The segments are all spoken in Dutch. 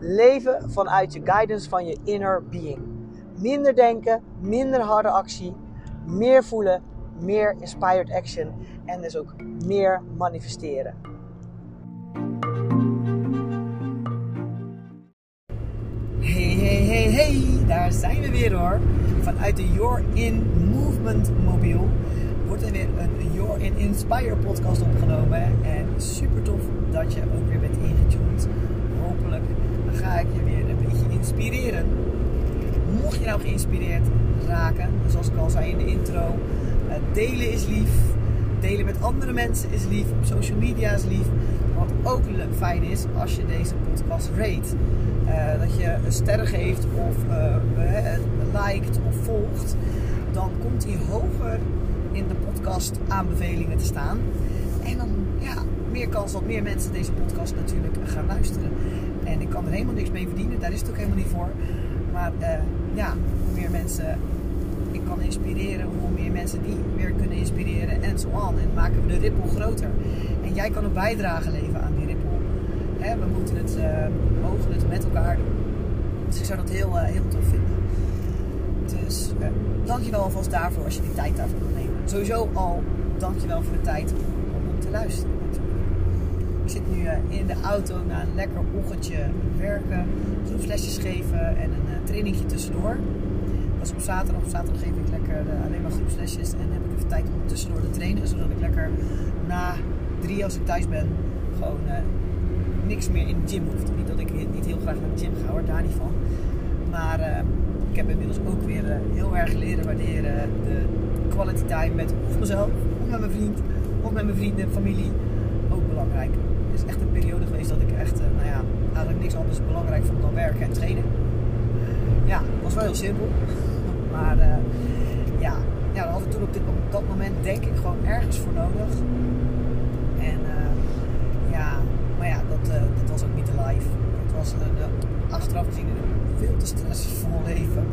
Leven vanuit je guidance van je inner being. Minder denken, minder harde actie, meer voelen, meer inspired action en dus ook meer manifesteren. Hey, hey, hey, hey, daar zijn we weer hoor. Vanuit de Your In Movement mobiel wordt er weer een Your In Inspire podcast opgenomen. En super tof dat je ook weer bent ingetuned. Hopelijk ga ik je weer een beetje inspireren. Mocht je nou geïnspireerd raken, zoals ik al zei in de intro, eh, delen is lief. Delen met andere mensen is lief. Op social media is lief. Wat ook fijn is als je deze podcast rate. Uh, dat je een sterren geeft of uh, liked of volgt. Dan komt hij hoger in de podcast aanbevelingen te staan. En dan ja, meer kans dat meer mensen deze podcast natuurlijk gaan luisteren. En ik kan er helemaal niks mee verdienen, daar is het ook helemaal niet voor. Maar uh, ja, hoe meer mensen ik kan inspireren, hoe meer mensen die weer kunnen inspireren en zo aan. En maken we de ripple groter. En jij kan een bijdrage leveren aan die ripple. Hè, we moeten het, uh, mogen het met elkaar doen. Dus ik zou dat heel, uh, heel tof vinden. Dus uh, dankjewel alvast daarvoor als je die tijd daarvoor wil nemen. Sowieso al dankjewel voor de tijd om te luisteren. Ik zit nu in de auto na een lekker ochtendje werken, groepslesjes geven en een trainingje tussendoor. Dat is op zaterdag. Op zaterdag geef ik lekker alleen maar groepslesjes en heb ik even tijd om tussendoor te trainen. Zodat ik lekker na drie als ik thuis ben gewoon niks meer in de gym hoeft. Niet dat ik niet heel graag naar de gym ga hoor, daar niet van. Maar ik heb inmiddels ook weer heel erg leren waarderen de quality time met mezelf, of met mijn vriend, of met mijn vrienden, familie. Ook belangrijk. Het is echt een periode geweest dat ik echt, uh, nou ja, eigenlijk niks anders belangrijk vond dan werken en trainen. Ja, was wel heel simpel. Maar ja, ja, dat had toen op, dit, op dat moment denk ik gewoon ergens voor nodig. En ja, maar ja, dat, dat was ook niet te live. Het was een, achteraf gezien een veel te stressvol leven.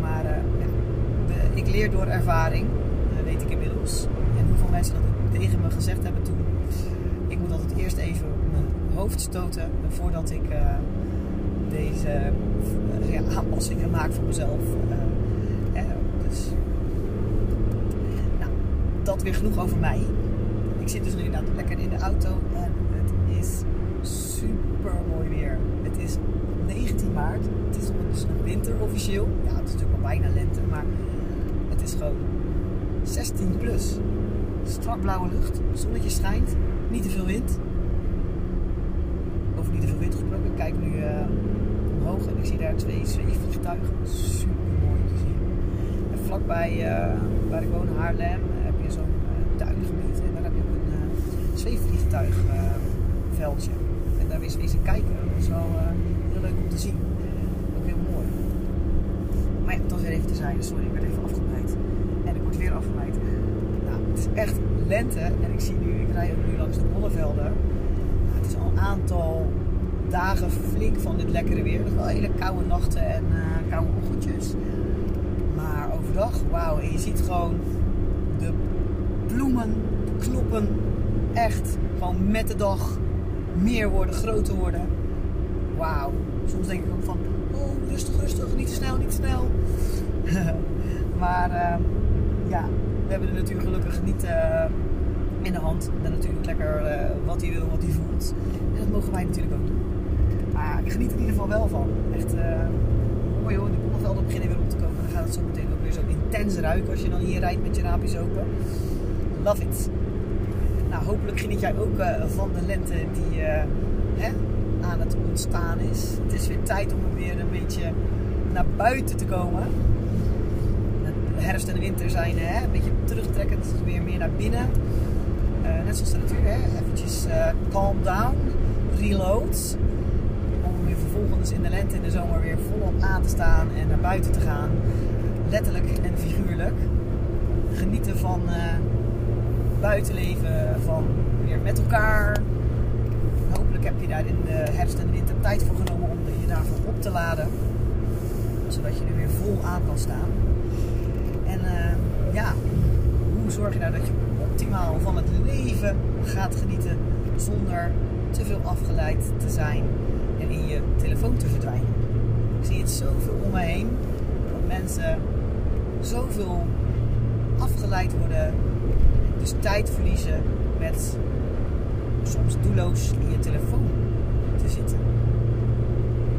Maar ja, de, ik leer door ervaring, weet ik inmiddels. En hoeveel mensen dat tegen me gezegd hebben toen. Ik moet altijd eerst even hoofd stoten voordat ik deze ja, aanpassingen maak voor mezelf. dus nou, dat weer genoeg over mij. Ik zit dus nu inderdaad lekker in de auto en het is super mooi weer. Het is 19 maart. Het is dus een winter officieel. Ja, het is natuurlijk al bijna lente, maar het is gewoon 16 plus. Strak blauwe lucht, zonnetje schijnt, niet te veel wind. Ik kijk nu uh, omhoog en ik zie daar twee zweefvliegtuigen. Super mooi te zien. En vlakbij uh, waar ik woon, Haarlem, heb je zo'n uh, tuingebied en daar heb je ook een zweefvliegtuigveldje. en daar is wezen kijken. Dat was wel heel leuk om te zien. Ook heel mooi. Maar ja, dat weer even te zijn. Sorry, ik werd even afgeleid. En ik word weer afgeleid. Nou, het is echt lente. En ik zie nu, ik rij nu langs de bollevelden. Nou, het is al een aantal dagen flink van dit lekkere weer. Hele koude nachten en uh, koude ochtendjes. Maar overdag, wauw. En je ziet gewoon de bloemen kloppen echt gewoon met de dag meer worden, groter worden. Wauw. Soms denk ik ook van, oh rustig, rustig, niet te snel, niet te snel. maar uh, ja, we hebben de natuur gelukkig niet uh, in de hand. En natuurlijk lekker uh, wat hij wil, wat hij voelt. En dat mogen wij natuurlijk ook doen. Maar ik geniet er in ieder geval wel van. Echt mooi hoor, de bollevelden beginnen weer op te komen. Dan gaat het zo meteen ook weer zo intens ruiken als je dan hier rijdt met je raampjes open. Love it. Nou, hopelijk geniet jij ook uh, van de lente die uh, hè, aan het ontstaan is. Het is weer tijd om weer een beetje naar buiten te komen. Herfst en winter zijn hè, een beetje terugtrekkend, weer meer naar binnen. Uh, net zoals de natuur, hè, eventjes calm down, reload. Om weer vervolgens in de lente en de zomer weer volop aan te staan en naar buiten te gaan. Letterlijk en figuurlijk. Genieten van uh, buitenleven, van weer met elkaar. Hopelijk heb je daar in de herfst en de winter tijd voor genomen om je daarvoor op te laden. Zodat je er weer vol aan kan staan. En ja, hoe zorg je nou dat je van het leven gaat genieten zonder te veel afgeleid te zijn en in je telefoon te verdwijnen. Ik zie het zoveel om me heen dat mensen zoveel afgeleid worden, dus tijd verliezen met soms doelloos in je telefoon te zitten.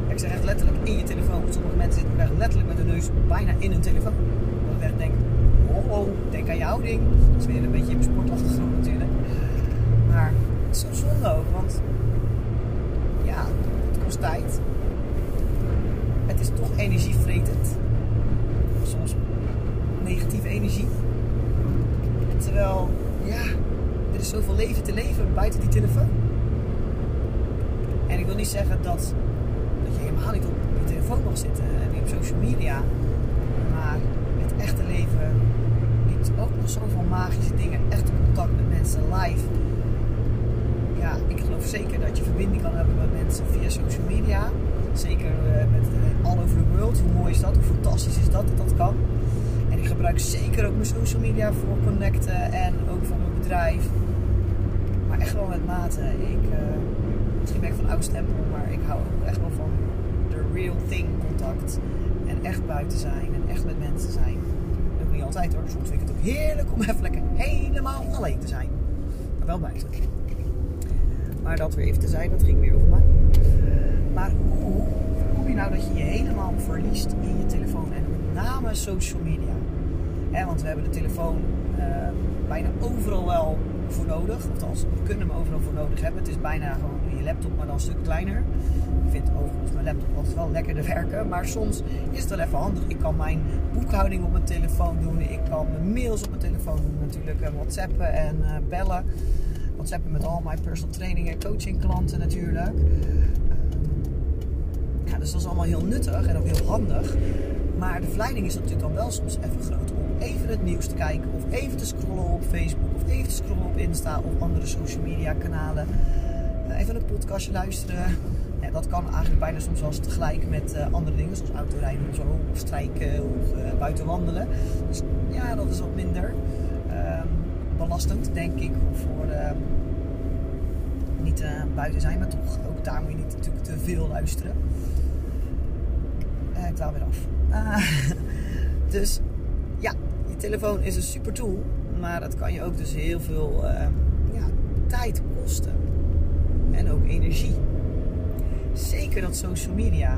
Ik zeg echt letterlijk in je telefoon. Sommige mensen zitten letterlijk met de neus bijna in hun telefoon. Dat ik echt denk, oh, oh, denk aan jouw ding. Dat is weer een beetje een sportachtergrond natuurlijk. Maar het is zo zonde ook, want ja, het kost tijd. Het is toch energievretend. Soms negatieve energie. Terwijl, ja, er is zoveel leven te leven buiten die telefoon. En ik wil niet zeggen dat, dat je helemaal niet op je telefoon mag zitten en niet op social media. Maar het echte leven ook nog zoveel magische dingen. Echt contact met mensen live. Ja, ik geloof zeker dat je verbinding kan hebben met mensen via social media. Zeker uh, met uh, all over the world. Hoe mooi is dat? Hoe fantastisch is dat dat dat kan? En ik gebruik zeker ook mijn social media voor connecten en ook voor mijn bedrijf. Maar echt wel met mate. Ik, uh, misschien ben ik van oud stempel, maar ik hou ook echt wel van de real thing contact. En echt buiten zijn en echt met mensen zijn. Altijd hoor. Soms vind ik het ook heerlijk om even lekker helemaal alleen te zijn. Maar wel buiten. Maar dat weer even te zijn, dat ging weer over mij. Maar hoe kom je nou dat je je helemaal verliest in je telefoon en met name social media? Want we hebben de telefoon uh, bijna overal wel voor nodig. Althans, we kunnen hem overal voor nodig hebben. Het is bijna gewoon je laptop, maar dan een stuk kleiner. Ik vind overigens mijn laptop altijd wel lekkerder werken. Maar soms is het wel even handig. Ik kan mijn boekhouding op mijn telefoon doen. Ik kan mijn mails op mijn telefoon doen natuurlijk. Whatsappen en uh, bellen. Whatsappen met al mijn personal training en coaching klanten natuurlijk. Ja, dus dat is allemaal heel nuttig en ook heel handig. Maar de verleiding is natuurlijk dan wel soms even groot om even het nieuws te kijken. Of even te scrollen op Facebook. Of even te scrollen op Insta of andere social media kanalen. Even een podcastje luisteren. Ja, dat kan eigenlijk bijna soms wel tegelijk met uh, andere dingen. Zoals autorijden of zo. Of strijken of uh, buiten wandelen. Dus ja, dat is wat minder uh, belastend denk ik. Voor uh, niet buiten zijn. Maar toch, ook daar moet je niet natuurlijk te veel luisteren. ik dwaal weer af. dus ja, je telefoon is een super tool, maar het kan je ook dus heel veel uh, ja, tijd kosten. En ook energie. Zeker dat social media.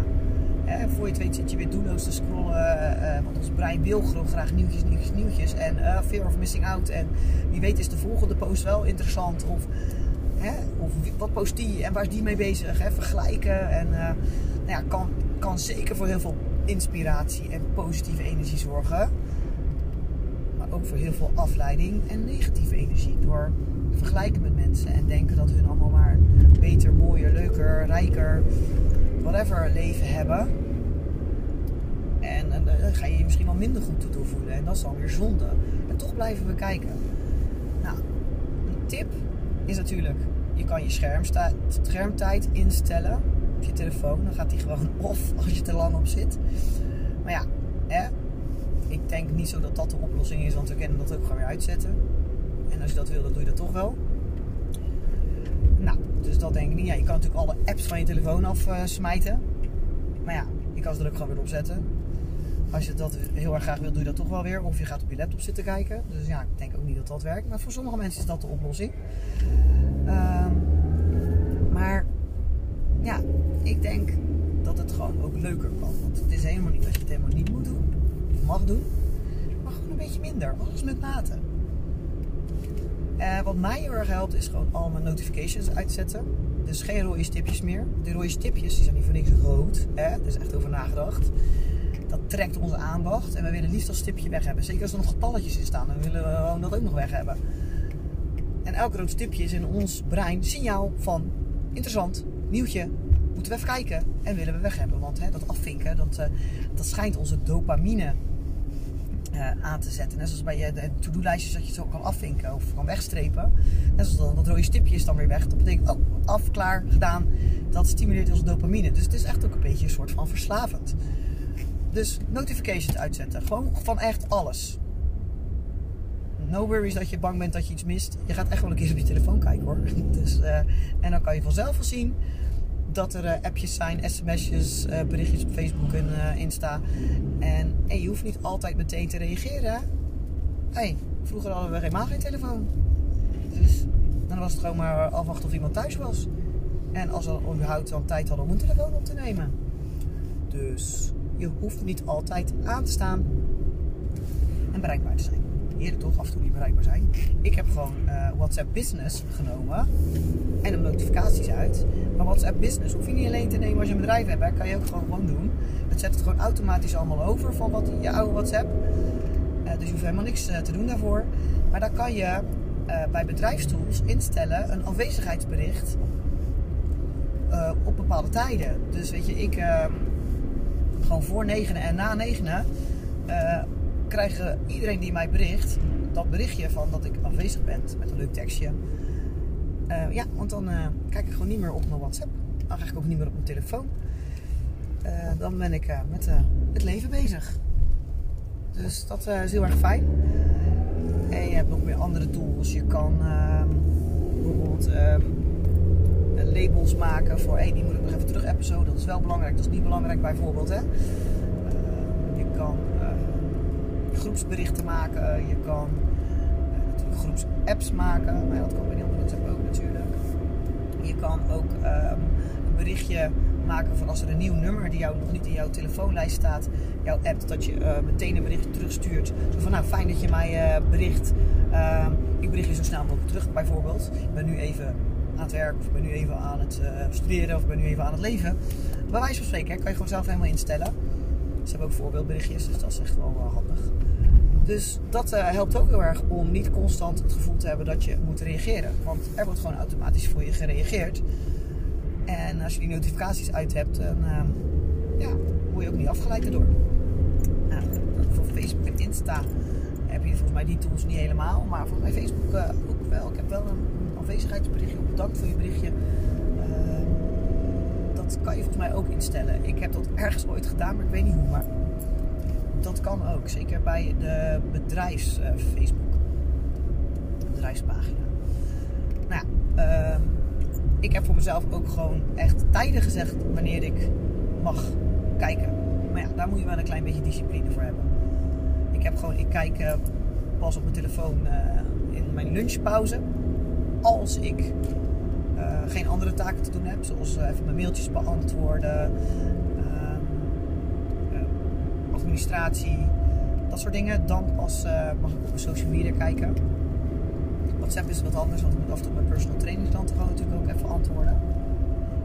Voor je het weet zit je weer doelloos te scrollen. Uh, want ons brein wil gewoon graag nieuwtjes, nieuwtjes, nieuwtjes. En uh, fear of missing out. En wie weet is de volgende post wel interessant. Of, hè, of wat post die en waar is die mee bezig? Hè? Vergelijken. En nou ja, kan, kan zeker voor heel veel inspiratie en positieve energie zorgen. Voor heel veel afleiding en negatieve energie. Door vergelijken met mensen en denken dat hun allemaal maar beter, mooier, leuker, rijker, whatever leven hebben. En, en dan ga je je misschien wel minder goed toe voelen. En dat is dan weer zonde. En toch blijven we kijken. Nou, een tip is natuurlijk, je kan je schermtijd instellen op je telefoon. Dan gaat die gewoon off als je te lang op zit. Maar ja, hè, ik denk niet zo dat dat de oplossing is, want we kunnen dat ook gewoon weer uitzetten. En als je dat wil, dan doe je dat toch wel. Nou, dus dat denk ik niet. Ja, je kan natuurlijk alle apps van je telefoon afsmijten. Maar ja, je kan ze er ook gewoon weer op zetten. Als je dat heel erg graag wil, doe je dat toch wel weer. Of je gaat op je laptop zitten kijken. Dus ja, ik denk ook niet dat dat werkt. Maar voor sommige mensen is dat de oplossing. Um, maar ja, ik denk dat het gewoon ook leuker kan. Want het is helemaal niet dat je het helemaal niet moet doen. Mag doen. Maar gewoon een beetje minder. Alles met mate. Uh, wat mij heel erg helpt is gewoon al mijn notifications uitzetten. Dus geen rode stipjes meer. De rode stipjes die zijn niet voor niks rood. Hè? Er is echt over nagedacht. Dat trekt onze aandacht. En we willen liefst dat stipje weg hebben. Zeker als er nog getalletjes in staan. Dan willen we dat ook nog weg hebben. En elk rood stipje is in ons brein signaal van interessant, nieuwtje, moeten we even kijken en willen we weg hebben. Want hè, dat afvinken, dat, uh, dat schijnt onze dopamine aan te zetten. Net zoals bij je de to-do-lijstjes dat je zo kan afvinken of kan wegstrepen. Net zoals dat rode stipje is dan weer weg. Dat betekent, oh, af, klaar, gedaan. Dat stimuleert onze dopamine. Dus het is echt ook een beetje een soort van verslavend. Dus notifications uitzetten. Gewoon van echt alles. No worries dat je bang bent dat je iets mist. Je gaat echt wel een keer op je telefoon kijken hoor. Dus, uh, en dan kan je vanzelf wel zien dat er uh, appjes zijn, sms'jes, uh, berichtjes op Facebook en uh, Insta. En je hoeft niet altijd meteen te reageren. Hey, vroeger hadden we helemaal geen telefoon. Dus dan was het gewoon maar afwachten of iemand thuis was. En als we überhaupt dan tijd hadden om een telefoon op te nemen. Dus je hoeft niet altijd aan te staan en bereikbaar te zijn. Toch af en toe niet bereikbaar zijn. Ik heb gewoon uh, WhatsApp Business genomen en de notificaties uit. Maar WhatsApp Business hoef je niet alleen te nemen als je een bedrijf hebt. Hè. Kan je ook gewoon, gewoon doen. Het zet het gewoon automatisch allemaal over van wat, je oude WhatsApp. Uh, dus je hoeft helemaal niks uh, te doen daarvoor. Maar dan kan je bij bedrijfstools instellen een afwezigheidsbericht op bepaalde tijden. Dus weet je, ik ehm, gewoon voor negenen en na negenen krijgen iedereen die mij bericht dat berichtje van dat ik afwezig ben met een leuk tekstje. Uh, ja, want dan uh, kijk ik gewoon niet meer op mijn WhatsApp. Dan ga ik ook niet meer op mijn telefoon. dan ben ik met het leven bezig. Dus dat is heel erg fijn. En je hebt nog meer andere tools. Je kan ehm, bijvoorbeeld ehm, labels maken voor hey, die moet ik nog even terug episode. Dat is wel belangrijk, dat is niet belangrijk bijvoorbeeld. Hè? Uh, je kan uh, groepsberichten maken, je kan uh, natuurlijk groepsapps maken, maar dat kan bij die andere ook natuurlijk. Je kan ook um, een berichtje maken van als er een nieuw nummer die jou nog niet in jouw telefoonlijst staat, jouw app, dat je meteen een bericht terugstuurt. Zo van nou fijn dat je mij bericht. Ehm, ik bericht je zo snel mogelijk terug bijvoorbeeld. Ik ben nu even aan het werk, of ik ben nu even aan het studeren, of ik ben nu even aan het leven. Bij wijze van spreken, kan je gewoon zelf helemaal instellen. Ze hebben ook voorbeeldberichtjes, dus dat is echt wel handig. Dus dat uh, helpt ook heel erg om niet constant het gevoel te hebben dat je moet reageren. Want er wordt gewoon automatisch voor je gereageerd. En als je die notificaties uit hebt, dan ja, word je ook niet afgeleid erdoor. Nou, voor Facebook en Insta heb je volgens mij die tools niet helemaal. Maar volgens mij Facebook ook wel. Ik heb wel een afwezigheidsberichtje op bedankt voor je berichtje. Uh, dat kan je volgens mij ook instellen. Ik heb dat ergens ooit gedaan, maar ik weet niet hoe. Maar dat kan ook. Zeker bij de bedrijfs uh, Facebook. Bedrijfspagina. Nou ja, uh, ik heb voor mezelf ook gewoon echt tijden gezegd wanneer ik mag kijken. Maar ja, daar moet je wel een klein beetje discipline voor hebben. Ik heb gewoon, ik kijk uh, pas op mijn telefoon uh, in mijn lunchpauze als ik geen andere taken te doen heb, zoals even mijn mailtjes beantwoorden, administratie, dat soort dingen, dan pas mag ik op mijn social media kijken. WhatsApp is wat anders, want ik moet af en toe mijn personal training klanten gewoon natuurlijk ook even antwoorden.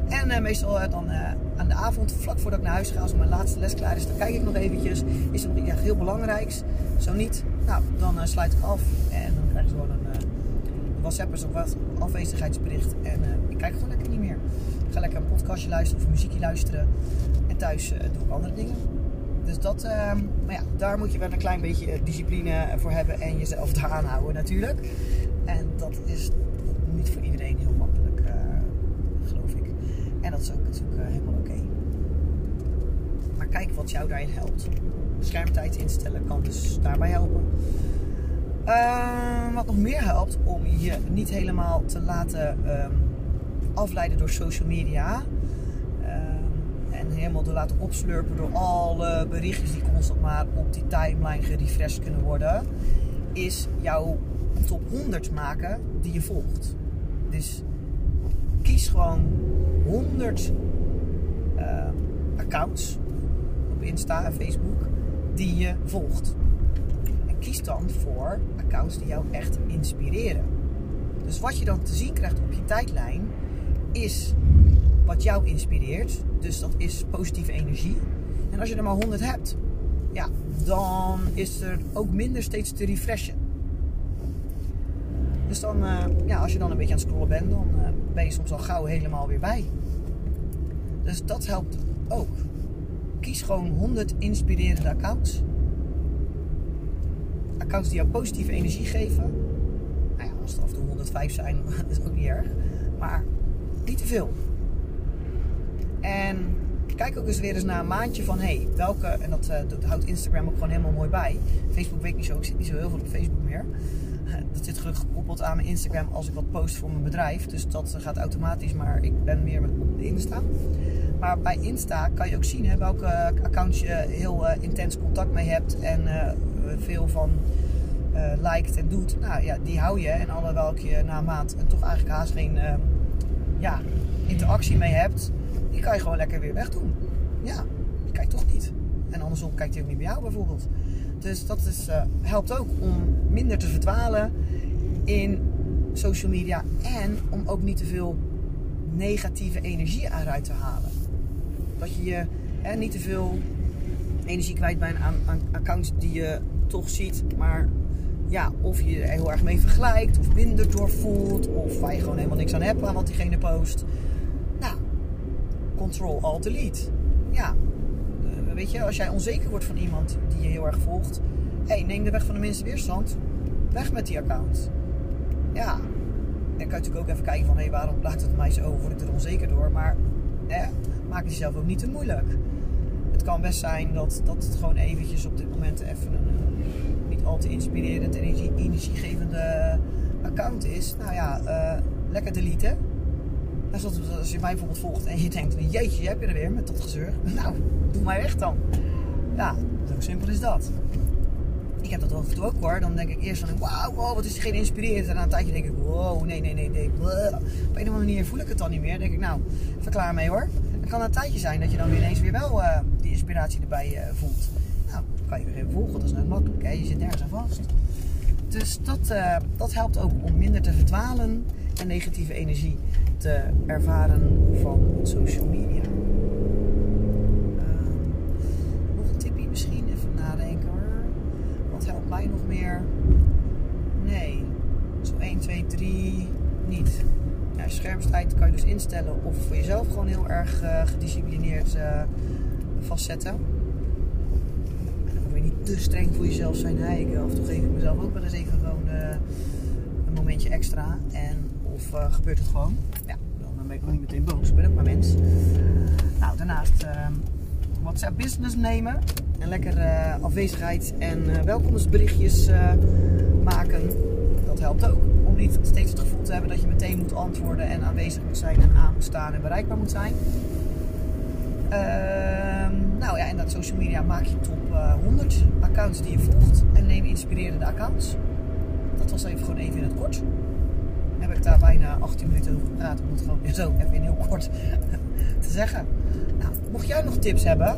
En meestal dan aan de avond, vlak voordat ik naar huis ga, als mijn laatste les klaar is, dan kijk ik nog eventjes. Is er nog iets heel belangrijks? Zo niet, nou, dan sluit ik af en dan krijg je gewoon een WhatsApp ook wat afwezigheidsbericht. En ik kijk gewoon lekker niet meer. Ik ga lekker een podcastje luisteren of een muziekje luisteren. En thuis doe ik andere dingen. Dus dat, uh, maar ja, daar moet je wel een klein beetje eh, discipline voor hebben en jezelf daar aanhouden natuurlijk. En dat is niet voor iedereen heel makkelijk, geloof ik. En dat is ook helemaal oké. Maar kijk wat jou daarin helpt. Schermtijd instellen kan dus daarbij helpen. Uh, wat nog meer helpt om je niet helemaal te laten um, afleiden door social media. En helemaal te laten opslurpen door alle berichtjes die constant maar op die timeline gerefreshed kunnen worden. Is jouw top 100 maken die je volgt. Dus kies gewoon 100 uh, accounts op Insta en Facebook die je volgt kies dan voor accounts die jou echt inspireren. Dus wat je dan te zien krijgt op je tijdlijn is wat jou inspireert. Dus dat is positieve energie. En als je er maar 100 hebt, ja, dan is er ook minder steeds te refreshen. Dus dan, uh, ja, als je dan een beetje aan het scrollen bent, dan uh, ben je soms al gauw helemaal weer bij. Dus dat helpt ook. Kies gewoon 100 inspirerende accounts. Accounts die jou positieve energie geven. Nou ja, als het af en toe 105 zijn, is ook niet erg. Maar niet te veel. En kijk ook eens weer eens naar een maandje van hey, welke, en dat, uh, dat houdt Instagram ook gewoon helemaal mooi bij. Facebook weet ik niet zo, ik zit niet zo heel veel op Facebook meer. Dat zit gelukkig gekoppeld aan mijn Instagram als ik wat post voor mijn bedrijf. Dus dat gaat automatisch, maar ik ben meer met Insta. Maar bij Insta kan je ook zien hè, welke accounts je heel uh, intens contact mee hebt en veel van liked en doet. Nou ja, die hou je. En alle welke je na een maand toch eigenlijk haast geen ja, interactie mee hebt, die kan je gewoon lekker weer wegdoen. Ja, die kijkt toch niet. En andersom kijkt hij ook niet bij jou bijvoorbeeld. Dus dat is, helpt ook om minder te verdwalen in social media en om ook niet te veel negatieve energie eruit te halen. Dat je je hè, niet te veel energie kwijt bent aan, aan accounts die je toch ziet, maar ja, of je er heel erg mee vergelijkt, of minder door voelt, of waar je gewoon helemaal niks aan hebt aan wat diegene post. Nou, control alt delete. Ja, uh, weet je, als jij onzeker wordt van iemand die je heel erg volgt, hé, neem de weg van de minste weerstand. Weg met die account. Ja, en kan je natuurlijk ook even kijken van, hey, waarom laat het mij zo, word ik er onzeker door? Maar, eh, maak het jezelf ook niet te moeilijk. Het kan best zijn dat, dat het gewoon eventjes op dit moment even een niet al te inspirerend en energie, energiegevende account is. Nou ja, uh, lekker deleten. Als, je mij bijvoorbeeld volgt en je denkt, jeetje, heb je er weer met dat gezeur. Nou, doe mij weg dan. Ja, zo simpel is dat. Ik heb dat af en hoor. Dan denk ik eerst van, wauw, wow, wat is diegene geïnspireerd. En na een tijdje denk ik, wow, nee, nee, nee, nee. Op een of andere manier voel ik het dan niet meer. Dan denk ik, nou, even klaar mee hoor. Het kan een tijdje zijn dat je dan ineens weer wel uh, die inspiratie erbij uh, voelt. Nou, kan je weer even volgen. Dat is net makkelijk. Je zit nergens aan vast. Dus dat, uh, dat helpt ook om minder te verdwalen en negatieve energie te ervaren van social media. nog een tipje misschien, even nadenken hoor. Wat helpt mij nog meer? Nee, zo 1, 2, 3 niet ja, schermtijd kan je dus instellen of voor jezelf gewoon heel erg uh, gedisciplineerd uh, vastzetten. En dan weer niet te streng voor jezelf zijn. Hey, ik, af en toe geef ik mezelf ook wel eens even gewoon uh, een momentje extra. En of gebeurt het gewoon? Ja, dan ben ik ook niet meteen boos. Ik ben ook maar mens. Nou, daarnaast WhatsApp Business nemen. En lekker afwezigheid en welkomstberichtjes maken. Dat helpt ook om niet steeds het gevoel te hebben dat je meteen moet antwoorden en aanwezig moet zijn en aan moet staan en bereikbaar moet zijn. Uh, nou ja, en dat social media maak je top uh, 100 accounts die je volgt en neem inspirerende accounts. Dat was even gewoon even in het kort. Heb ik daar bijna 18 minuten over gepraat om het gewoon zo even in heel kort te zeggen. Nou, mocht jij nog tips hebben,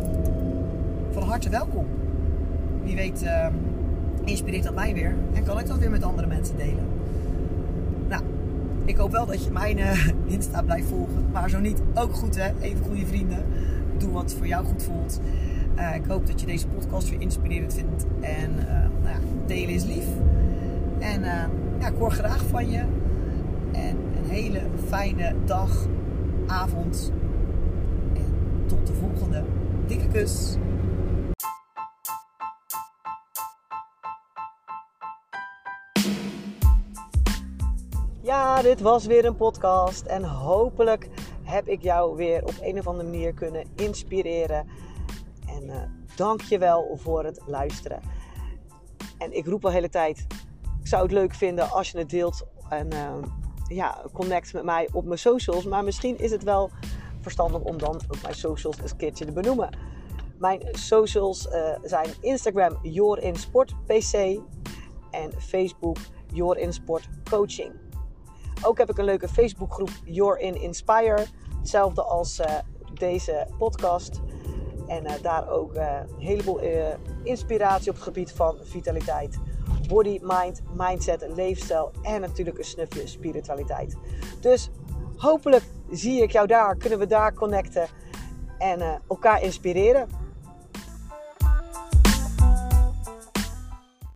van harte welkom. Wie weet uh, inspireert dat mij weer en kan ik dat weer met andere mensen delen. Nou, ik hoop wel dat je mijn uh, Insta blijft volgen. Maar zo niet, ook goed hè. Even goede vrienden. Doe wat voor jou goed voelt. Uh, ik hoop dat je deze podcast weer inspirerend vindt. En uh, nou ja, delen is lief. En ja, ik hoor graag van je. Hele fijne dag, avond. En tot de volgende. Dikke kus. Ja, dit was weer een podcast en hopelijk heb ik jou weer op een of andere manier kunnen inspireren. En uh, dank je wel voor het luisteren. En ik roep al de hele tijd, ik zou het leuk vinden als je het deelt en uh, ja, connect met mij op mijn socials. Maar misschien is het wel verstandig om dan ook mijn socials een keertje te benoemen. Mijn socials uh, zijn Instagram JorinSportPC en Facebook JorinSportCoaching. Coaching. Ook heb ik een leuke Facebookgroep You're in Inspire. Hetzelfde als uh, deze podcast. En uh, daar ook een heleboel inspiratie op het gebied van vitaliteit. Body, mind, mindset, leefstijl en natuurlijk een snufje spiritualiteit. Dus hopelijk zie ik jou daar, kunnen we daar connecten en elkaar inspireren.